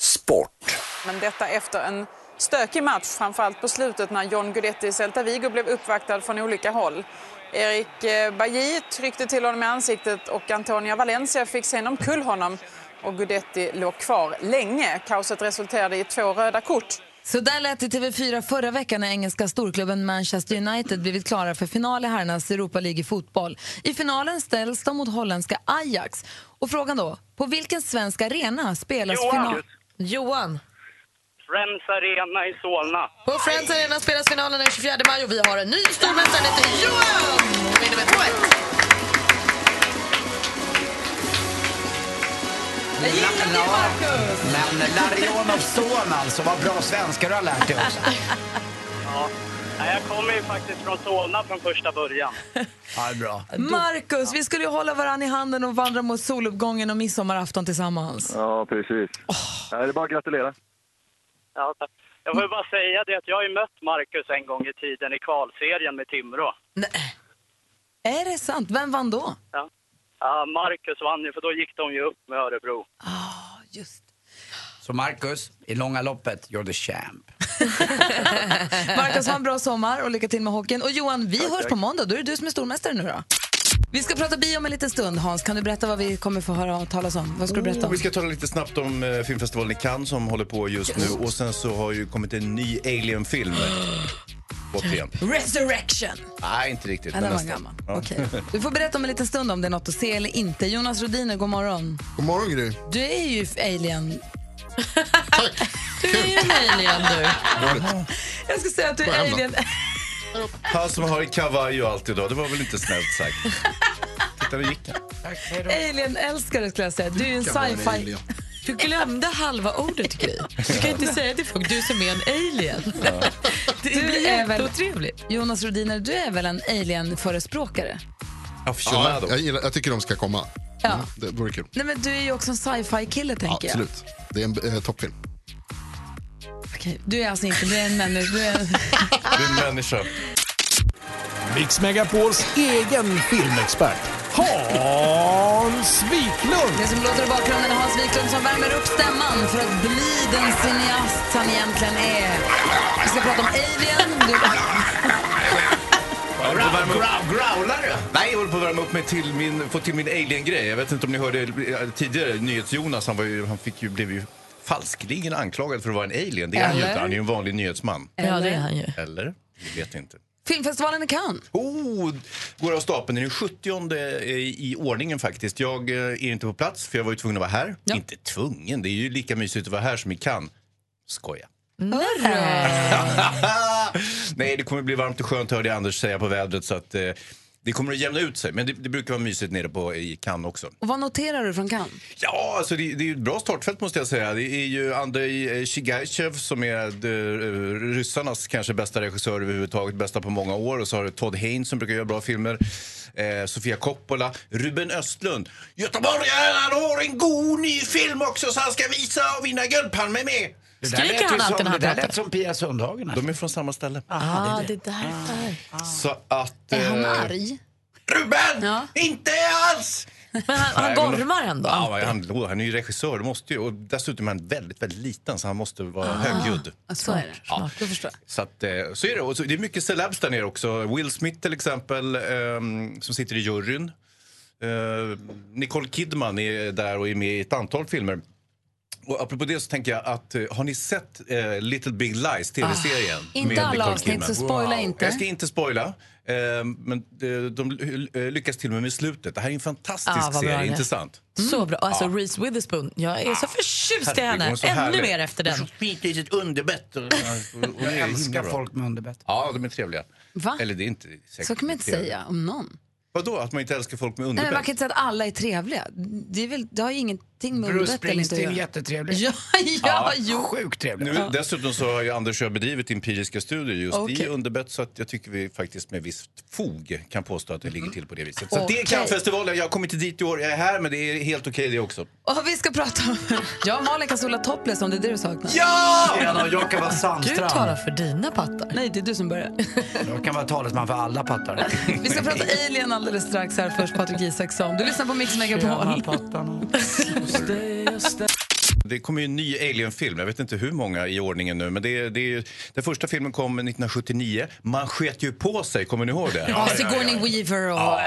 Sport. Men detta efter en stökig match, framförallt på slutet när John Guidetti i Celta Vigo blev uppvaktad från olika håll. Erik eh, Bajy tryckte till honom i ansiktet och Antonia Valencia fick sen omkull honom. Och Guidetti låg kvar länge. Kaoset resulterade i två röda kort. Så där lät det i TV4 förra veckan när engelska storklubben Manchester United blivit klara för final i herrarnas Europa League i fotboll. I finalen ställs de mot holländska Ajax. Och frågan då, på vilken svensk arena spelas Johan. final? Johan? Friends Arena i Solna. På Friends Arena spelas finalen den 24 maj och vi har en ny stormästare. Heter Johan! Vinner med 2-1. Jag gillar det, Marcus! Men Larionov son alltså, vad bra svenska du har lärt dig också. Ja, Nej, jag kommer ju faktiskt från Solna från första början. Ja, bra. Marcus, vi skulle ju hålla varandra i handen och vandra mot soluppgången och midsommarafton tillsammans. Ja, precis. Nej, det är bara att gratulera. Ja, tack. Jag vill bara säga det att jag har ju mött Marcus en gång i tiden i kvalserien med Timrå. Är det sant? Vem vann då? Ja. Ja, Marcus vann ju för då gick de ju upp med Örebro. Så Marcus, i långa loppet, you're the champ. Marcus, ha en bra sommar och lycka till med hockeyn. Och Johan, vi hörs på måndag. Då är det du som är stormästare nu då. Vi ska prata bio om en liten stund. Hans, kan du berätta vad vi kommer få höra talas om? Vad ska du berätta om? vi ska tala lite snabbt om eh, filmfestivalen i Cannes som håller på just nu. Och sen så har ju kommit en ny Alien-film. Återigen. Resurrection! Nej, inte riktigt. Men var nästan. gammal. Ja. Okej. Du får berätta om en liten stund om det är något att se eller inte. Jonas Rodiner, god morgon. God morgon, Gry. Du är ju alien. Du är ju en alien du. Jag ska säga att du är alien. Han som har kavaj och allt idag, det var väl inte snällt sagt. Titta, nu gick han. Alien-älskare skulle jag säga. Du är en sci-fi... Du glömde halva ordet, Gry. Du kan inte säga till folk, du som är en alien. Det Du blir är väl, jätteotrevligt. Jonas Rodiner, du är väl en alien-förespråkare? Ja, Ja, jag, gillar, jag tycker de ska komma. Ja. Mm, det vore kul. Nej, men du är ju också en sci-fi-kille, tänker jag. Absolut. Det är en eh, toppfilm. Okej, Du är alltså inte, du är en människa. Du är en... Du är en människa. Mix Megapols egen filmexpert, Hans Wiklund. Det som låter i bakgrunden är Hans Wiklund som värmer upp stämman för att bli den cineast han egentligen är. Vi ska prata om Alien. Du... Growlar du? Nej, jag håller på att värma upp mig till min, få till min alien-grej. Jag vet inte om ni hörde eh, tidigare, NyhetsJonas, han, var ju, han fick ju, blev ju falskligen anklagad för att vara en alien. Det är han ju Eller? inte, han är ju en vanlig nyhetsman. Ja, det är han ju. Eller? Vi vet inte. Filmfestivalen i Cannes. Oh, går av stapeln. Det är den 70 i, i ordningen faktiskt. Jag eh, är inte på plats för jag var ju tvungen att vara här. Inte tvungen, det är ju lika mysigt att vara här som i Cannes. Skoja. Nej, det kommer bli varmt och skönt hörde jag Anders säga på vädret så att eh, det kommer att jämna ut sig. Men det, det brukar vara mysigt nere på i Cannes också. Och vad noterar du från Cannes? Ja, alltså det, det är ett bra startfält måste jag säga. Det är ju Andrei Shigachev som är eh, ryssarnas kanske bästa regissör överhuvudtaget, bästa på många år. Och så har du Todd Haynes som brukar göra bra filmer. Eh, Sofia Coppola, Ruben Östlund. Göteborgaren han har en god ny film också så han ska visa och vinna Guldpalmen med. Det där lät ju som, det där lät som Pia Sundhagen. De är från samma ställe. Ah, det är därför. Så att... Är han eh, arg? Ruben! Inte alls! Men han, han gormar ändå. Ja, han, oh, han är ju regissör, det måste ju, och dessutom är han väldigt, väldigt liten så han måste vara högljudd. Så är det. Ja. Då förstår jag. Så, att, eh, så är det. Och så, det är mycket celebs där nere också. Will Smith till exempel, ehm, som sitter i juryn. Eh, Nicole Kidman är där och är med i ett antal filmer. Och apropå det så tänker jag att, eh, har ni sett eh, Little Big Lies, tv-serien? Ah, inte med alla Nicole avsnitt, Kidman? så spoila inte. Jag ska inte spoila. eh, men eh, de eh, lyckas till och med med slutet. Det här är en fantastisk Ah, vad bra serie, det är. intressant. Så bra. Alltså. Reese Witherspoon, jag är så förtjust i Herregud, hon henne. är så Ännu härlig. mer efter den. Hon är så fint i sitt underbett. och- och- och- Jag älskar bra. folk med underbett. Ja, de är trevliga. Va? Eller det är inte säkert Så kan man inte trevliga. säga om någon. Vadå, att man inte älskar folk med Nej, underbett? men man kan inte säga att alla är trevliga. Det, är väl, det har ju ingenting med Bruce inte Springsteen, jättetrevlig. Ja, ja, jo. Sjukt trevlig. Nu, Dessutom så har ju Anders och jag bedrivit empiriska studier just Okej. i underbett så att jag tycker vi faktiskt med visst fog kan påstå att det ligger till på det viset. Så att det är Cannesfestivalen, jag har kommit dit i år, jag är här men det är helt okej det också. Och vi ska prata om... Jag och Malin kan sola topless om det är det du saknar. Ja! Tjena, jag kan vara Du Sandstrand. talar för dina pattar. Nej, det är du som börjar. Jag kan vara talesman för alla pattar. Vi ska prata Alien alldeles strax. Här först Patrik Isaksson. Du lyssnar på Mix Megapol. Det kommer ju en ny Alien-film, jag vet inte hur många i ordningen nu men det det den första filmen kom 1979, man sket ju på sig, kommer ni ihåg det? Ja, Sigourney Weaver och... Ja.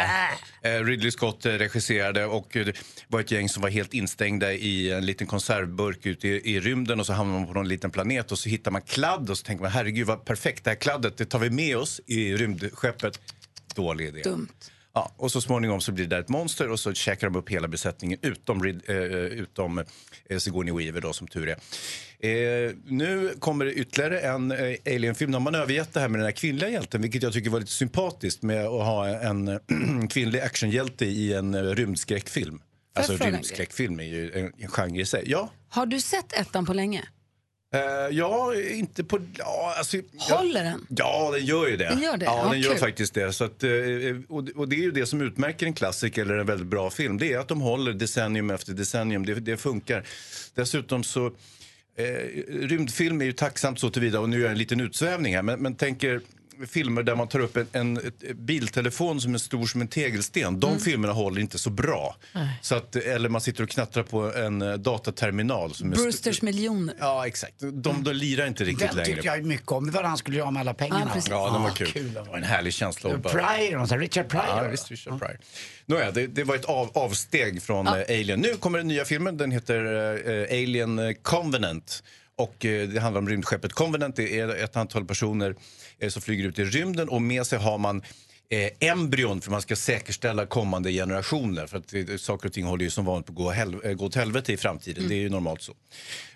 Eh, Ridley Scott eh, regisserade och eh, det var ett gäng som var helt instängda i en liten konservburk ute i, i rymden och så hamnar man på någon liten planet och så hittar man kladd och så tänker man herregud vad perfekt det här kladdet det tar vi med oss i rymdskeppet. Dålig idé. Dumt. Ja, och så småningom så blir det där ett monster och så käkar de upp hela besättningen utom, Rid- eh, utom eh, Sigourney Weaver då som tur är. Eh, nu kommer det ytterligare en eh, Alien-film. Nu har man övergett det här med den här kvinnliga hjälten vilket jag tycker var lite sympatiskt med att ha en eh, kvinnlig actionhjälte i en eh, rymdskräckfilm. Alltså rymdskräckfilm är ju en, en genre i sig. Ja, Har du sett ettan på länge? Eh, ja, inte på... Ja, alltså, Håller den? Ja, den gör ju det. Den gör det? Ja, Ja, den gör kul. faktiskt det. Så att, eh, och, och det är ju det som utmärker en klassiker eller en väldigt bra film. Det är att de håller decennium efter decennium. Det, det funkar. Dessutom så... Eh, rymdfilm är ju tacksamt så tillvida, och nu gör jag en liten utsvävning här, men, men tänker filmer där man tar upp en, en biltelefon som är stor som en tegelsten. De Mm. filmerna håller inte så bra. Så att, eller man sitter och knattrar på en eh, dataterminal. Som Brewsters miljoner. Ja, exakt. De, de lirar inte riktigt Den längre. tyckte jag mycket om. Det var han skulle göra med alla pengarna. Ja, precis. Ja, den var Ah, kul. Det var en härlig känsla. Pryor, och så, Richard Pryor. Ja, visst, Richard Pryor. Nåja, det, det var ett av, avsteg från eh, Alien. Nu kommer den nya filmen. Den heter eh, Alien Covenant. Och eh, det handlar om rymdskeppet Covenant. Det är ett antal personer eh, som flyger ut i rymden och med sig har man eh, embryon för man ska säkerställa kommande generationer. För att eh, saker och ting håller ju som vanligt på att gå, hel- eh, gå åt helvete i framtiden. Det är ju normalt så.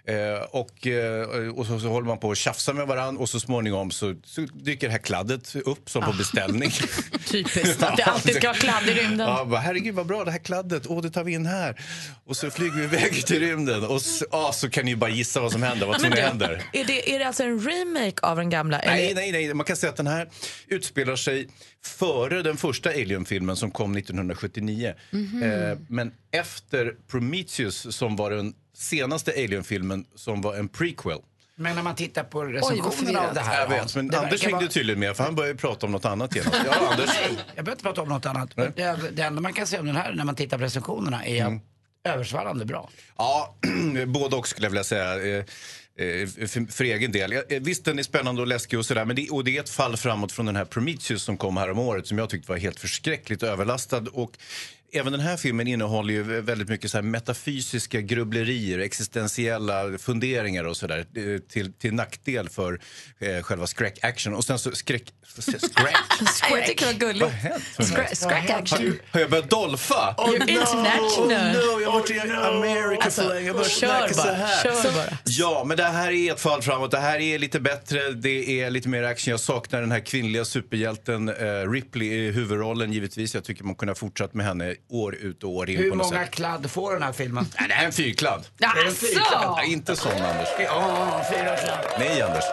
Eh, och eh, och så, så håller man på att tjafsa med varann och så småningom så, så dyker det här kladdet upp som på beställning. Typiskt att det alltid ska vara kladd i rymden. Ja, bara, herregud vad bra det här kladdet, åh det tar vi in här. Och så flyger vi iväg till rymden och så, ja, så kan ni bara gissa vad som händer, vad tror ni du, händer? Är det, är det alltså en remake av den gamla? Nej, nej, nej, man kan säga att den här utspelar sig före den första Alien-filmen som kom 1979. Mhm. Eh, men efter Prometheus som var den senaste Alien-filmen som var en prequel. Men när man tittar på recensionerna av det här. Jag vet, men det Anders hängde vara- tydligen med för han började prata om något annat genast. Ja, Anders. Nej, jag behöver inte prata om något annat. Det, det enda man kan säga om den här när man tittar på recensionerna är Mm. översvallande bra. Ja, både och skulle jag vilja säga. eh, eh, För, för egen del. Eh, Visst, den är spännande och läskig och sådär. Men det, och det är ett fall framåt från den här Prometheus som kom här om året som jag tyckte var helt förskräckligt överlastad. Och även den här filmen innehåller ju väldigt mycket så här metafysiska grubblerier, existentiella funderingar och sådär. eh, Till, till nackdel för eh, själva skräck-action. Och sen så skräck... Skräck? Jag tycker det var gulligt. Vad har hänt med mig? Skräck- Skräck Har, action. har jag börjat dolfa? You're international. Oh no, jag har varit i America Alltså, för länge. Jag börjar kör snacka så bara, här. kör bara. Ja, men det här är ett fall framåt. Det här är lite bättre, det är lite mer action. Jag saknar den här kvinnliga superhjälten eh, Ripley i huvudrollen givetvis. Jag tycker man kunde ha fortsatt med henne år ut och år in Hur på något många sätt. kladd får den här filmen? Nej, det här är en fyrkladd. Jaså? Nej, inte sån Anders. Ja, fyra kladd. Nej Anders.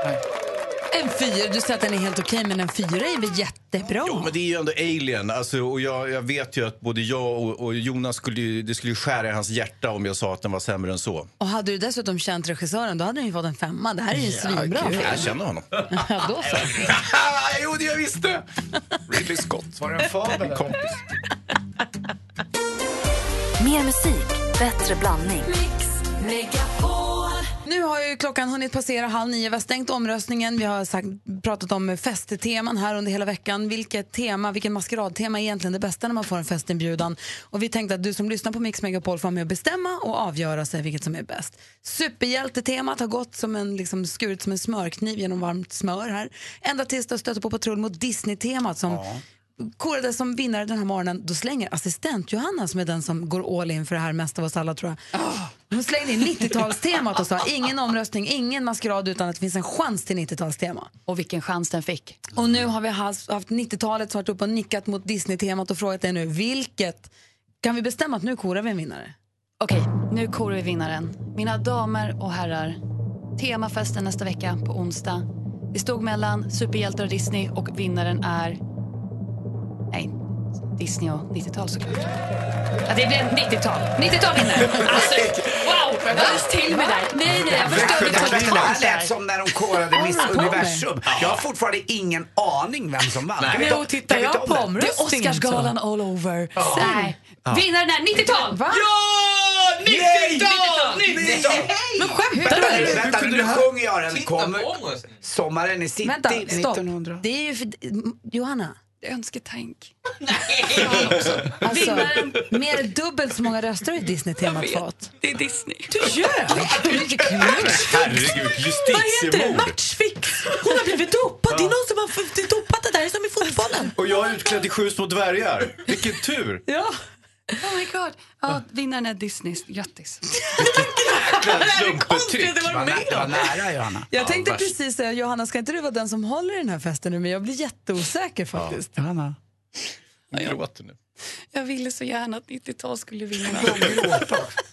En fyra, du säger att den är helt okej, men en fyra är väl jättebra? Jo, men det är ju ändå Alien. Alltså, och jag, jag vet ju att både jag och, och Jonas skulle, ju- det skulle ju skära i hans hjärta om jag sa att den var sämre än så. Och hade du dessutom känt regissören, då hade den ju fått en femma. Det här är ju en svinbra film. Jag känner honom. Ja, då så. jo, det jag visste! Ridley Scott. Var det en fabel? Min kompis. Mer musik, bättre blandning. Nu har ju klockan hunnit passera halv nio. Vi har stängt omröstningen. Vi har sagt, pratat om festteman här under hela veckan. Vilket tema, vilken maskeradtema är egentligen det bästa när man får en festinbjudan? Och vi tänkte att du som lyssnar på Mix Megapol får vara med och bestämma och avgöra sig vilket som är bäst. Superhjältetemat har gått som en, liksom, skurit som en smörkniv genom varmt smör här. Ända tills det stöter på patrull mot Disney-temat som korades som vinnare den här morgonen. Då slänger assistent Johanna, som är den som går all in för det här mest av oss alla tror jag. Hon slängde in 90-talstemat och sa ingen omröstning, ingen maskerad utan att det finns en chans till 90-talstema. Och vilken chans den fick. Och nu har vi haft haft 90-talet varit uppe och nickat mot Disney-temat och frågat dig nu vilket. Kan vi bestämma att nu korar vi en vinnare? Okej, nu korar vi vinnaren. Mina damer och herrar, temafesten nästa vecka på onsdag. Det stod mellan superhjältar och Disney och vinnaren är... Nej, Disney och 90-tal såklart. Ja, det blev 90-tal. 90-tal vinner! Alltså, wow! Brast till mig där. Nej, nej, jag förstörde Det här totalt lät som när de korade Miss? Universum. Jag har fortfarande ingen aning vem som vann. Nej, och tittar jag på det? Det är omröstningen Oscarsgalan all over. Nej. Ja. Vinnaren är 90-tal! Va? Ja! 90-tal! 90-tal! Men skämtar Vänta, du? nu, vänta nu, nu sjunger jag den. Kommer sommaren i city Vänta, stopp. 1900. Det är ju för, Johanna. Önsketänk. Alltså, mer än dubbelt så många röster har ju Disney-temat fått. Det är Disney. Du! Herregud, Vad heter det? justitiemord. Matchfix! Hon har blivit dopad. Det är någon som har f- dopat det där som i fotbollen. Och jag är utklädd till sju små dvärgar. Vilken tur! Ja. Oh my god. Ja, vinnaren är Disney. Grattis. Lumpet tryck. Det var nära Johanna. Jag tänkte värst. precis säga, Johanna, ska inte du vara den som håller i den här festen nu? Men jag blir jätteosäker faktiskt. Johanna. Jag gråter nu. Jag ville så gärna att 90-tal skulle vinna.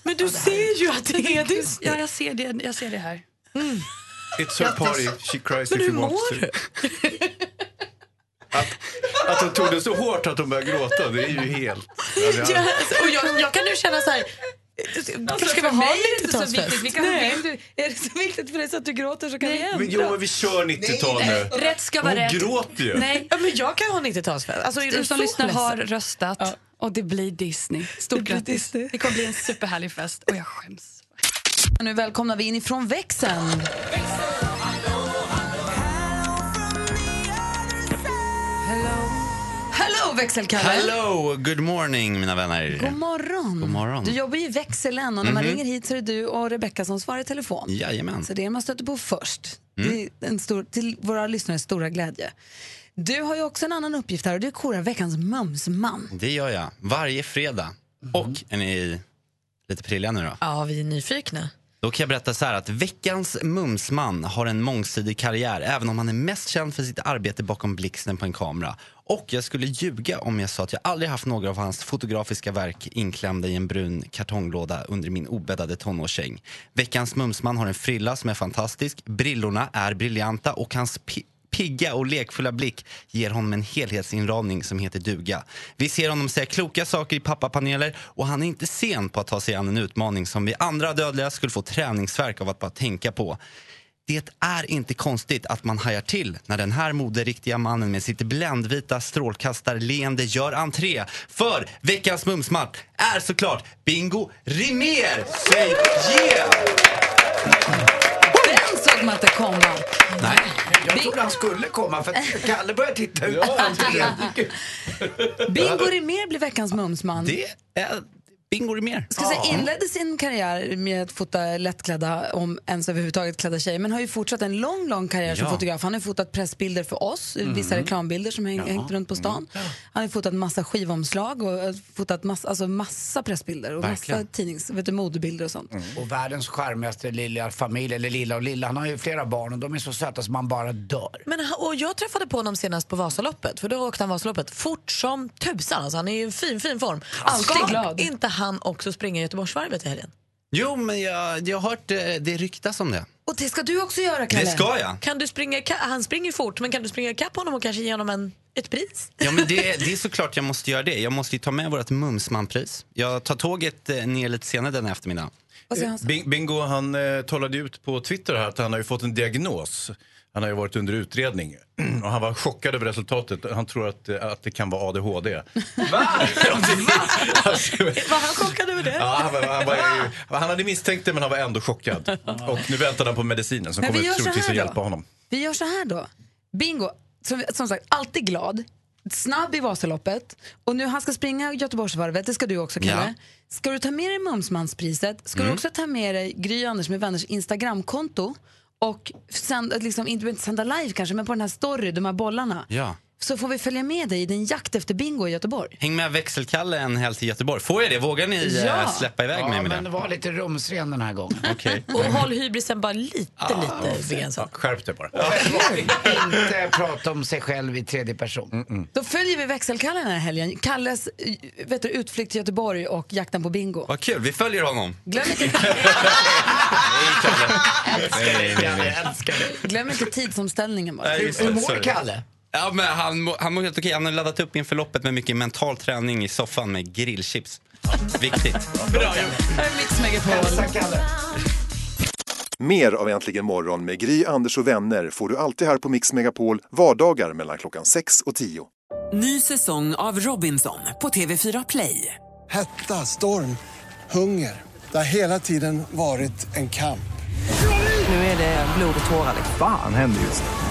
Men du ser ju att det är Disney. Ja, jag ser det, jag ser det här. It's her party, she cries Men if hur you want mår to. Att, att hon tog det så hårt att hon började gråta, det är ju helt... Ja, Ja, alltså, och jag, jag kan nu känna så här... Kanske ska vi ha mig en är det inte så 90-talsfest? viktigt. Vilka Nej. vill du? Är det så viktigt för dig så att du gråter så kan vi ändra. Men jo, men vi kör 90-tal nu. Rätt ska vara Hon rätt. gråter ju. Nej. Ja, men jag kan ha 90-talsfest. Alltså, Du som lyssnar ledsen? har röstat och det blir Disney. Stort grattis. Det kommer bli en superhärlig fest och jag skäms. Nu välkomnar vi in ifrån växeln. Hello växelkalle! Hello, good morning mina vänner. God morgon. God morgon. Du jobbar ju i växeln och när man Mhm. ringer hit så är det du och Rebecka som svarar i telefon. Jajamän. Så det är man stöter på först. Mm. Det är en stor, till våra lyssnares stora glädje. Du har ju också en annan uppgift här och du korar veckans mumsman. Det gör jag varje fredag. Och är ni lite prilliga nu då? Ja, vi är nyfikna. Då kan jag berätta så här att veckans mumsman har en mångsidig karriär även om han är mest känd för sitt arbete bakom blixten på en kamera. Och jag skulle ljuga om jag sa att jag aldrig haft några av hans fotografiska verk inklämda i en brun kartonglåda under min obäddade tonårssäng. Veckans mumsman har en frilla som är fantastisk, brillorna är briljanta och hans pi- pigga och lekfulla blick ger honom en helhetsinramning som heter duga. Vi ser honom säga kloka saker i pappapaneler och han är inte sen på att ta sig an en utmaning som vi andra dödliga skulle få träningsverk av att bara tänka på. Det är inte konstigt att man hajar till när den här moderiktiga mannen med sitt bländvita strålkastarleende gör entré. För veckans mumsmatt är såklart Bingo Rimér! Säg yeah! Den såg man inte komma. Nej. Jag trodde han skulle komma för att Kalle började titta ut. Bingo Rimér blir veckans mumsman. Det är Bingo Rimér. Ska säga, inledde sin karriär med att fota lättklädda, om ens överhuvudtaget klädda tjejer, men har ju fortsatt en lång, lång karriär som Ja. fotograf. Han har fotat pressbilder för oss, vissa Mm. reklambilder som häng, Ja. hängt runt på stan. Han har fotat massa skivomslag och eh, fotat massa, alltså massa pressbilder och Verkligen. massa tidnings, vet du, modebilder och sånt. Och världens charmigaste lilla familj, eller lilla och lilla. Han har ju flera barn och de är så söta som man bara dör. Men, och jag träffade på honom senast på Vasaloppet, för då åkte han Vasaloppet fort som tusan. Alltså, han är i en fin, fin form. Alltid Ska glad. inte han också springa Göteborgsvarvet i helgen? Jo, men jag, jag har hört eh, det ryktas om det. Och det ska du också göra, Kalle. Det ska jag. Kan du springa, han springer ju fort, men kan du springa ikapp honom och kanske ge honom en, ett pris? Ja, men det, det är såklart jag måste göra det. Jag måste ju ta med vårt Mumsmanpris. Jag tar tåget eh, ner lite senare den eftermiddagen. Vad säger han? Bing- Bingo han eh, talade ut på Twitter här att han har ju fått en diagnos. Han har ju varit under utredning och han var chockad över resultatet. Han tror att, att det kan vara ADHD. Var han chockad över det? Ja, han, var, han, var, han hade misstänkt det men han var ändå chockad. Och nu väntar han på medicinen som Men kommer troligtvis att då. hjälpa honom. Vi gör så här då. Bingo, som, som sagt, alltid glad. Snabb i Vasaloppet. Och nu han ska springa Göteborgsvarvet, det ska du också Kalle. Ja. Ska du ta med dig Mumsmanspriset, ska du Mm. också ta med dig Gry Anders med vänners Instagramkonto och sända, liksom, inte inte sända live kanske, men på den här story, de här bollarna. Ja. Så får vi följa med dig i din jakt efter bingo i Göteborg. Häng med växelkalle en helg till Göteborg. Får jag det? Vågar ni eh, Ja. släppa iväg mig Ja, med men det? var lite rumsren den här gången. Okej. Och håll hybrisen bara lite, lite begränsad. Skärp dig bara. Inte prata om sig själv i tredje person. Då följer vi växelkalle den här helgen. Kalles eh, vet du, utflykt till Göteborg och jakten på bingo. Vad kul, vi följer honom. Glöm inte, Nej, nej, nej. glöm inte tidsomställningen bara. Hur mår sorry. Kalle? Ja, men han, mår- han mår helt okej. Han har laddat upp inför loppet med mycket mental träning i soffan med grillchips. Viktigt. Här är Mix Megapol. Mer av Äntligen morgon med Gry, Anders och vänner får du alltid här på Mix Megapol vardagar mellan klockan 6 och 10. Ny säsong av Robinson på TV4 Play. Hetta, storm, hunger. Det har hela tiden varit en kamp. Nu är det blod och tårar. liksom. Fan händer just nu.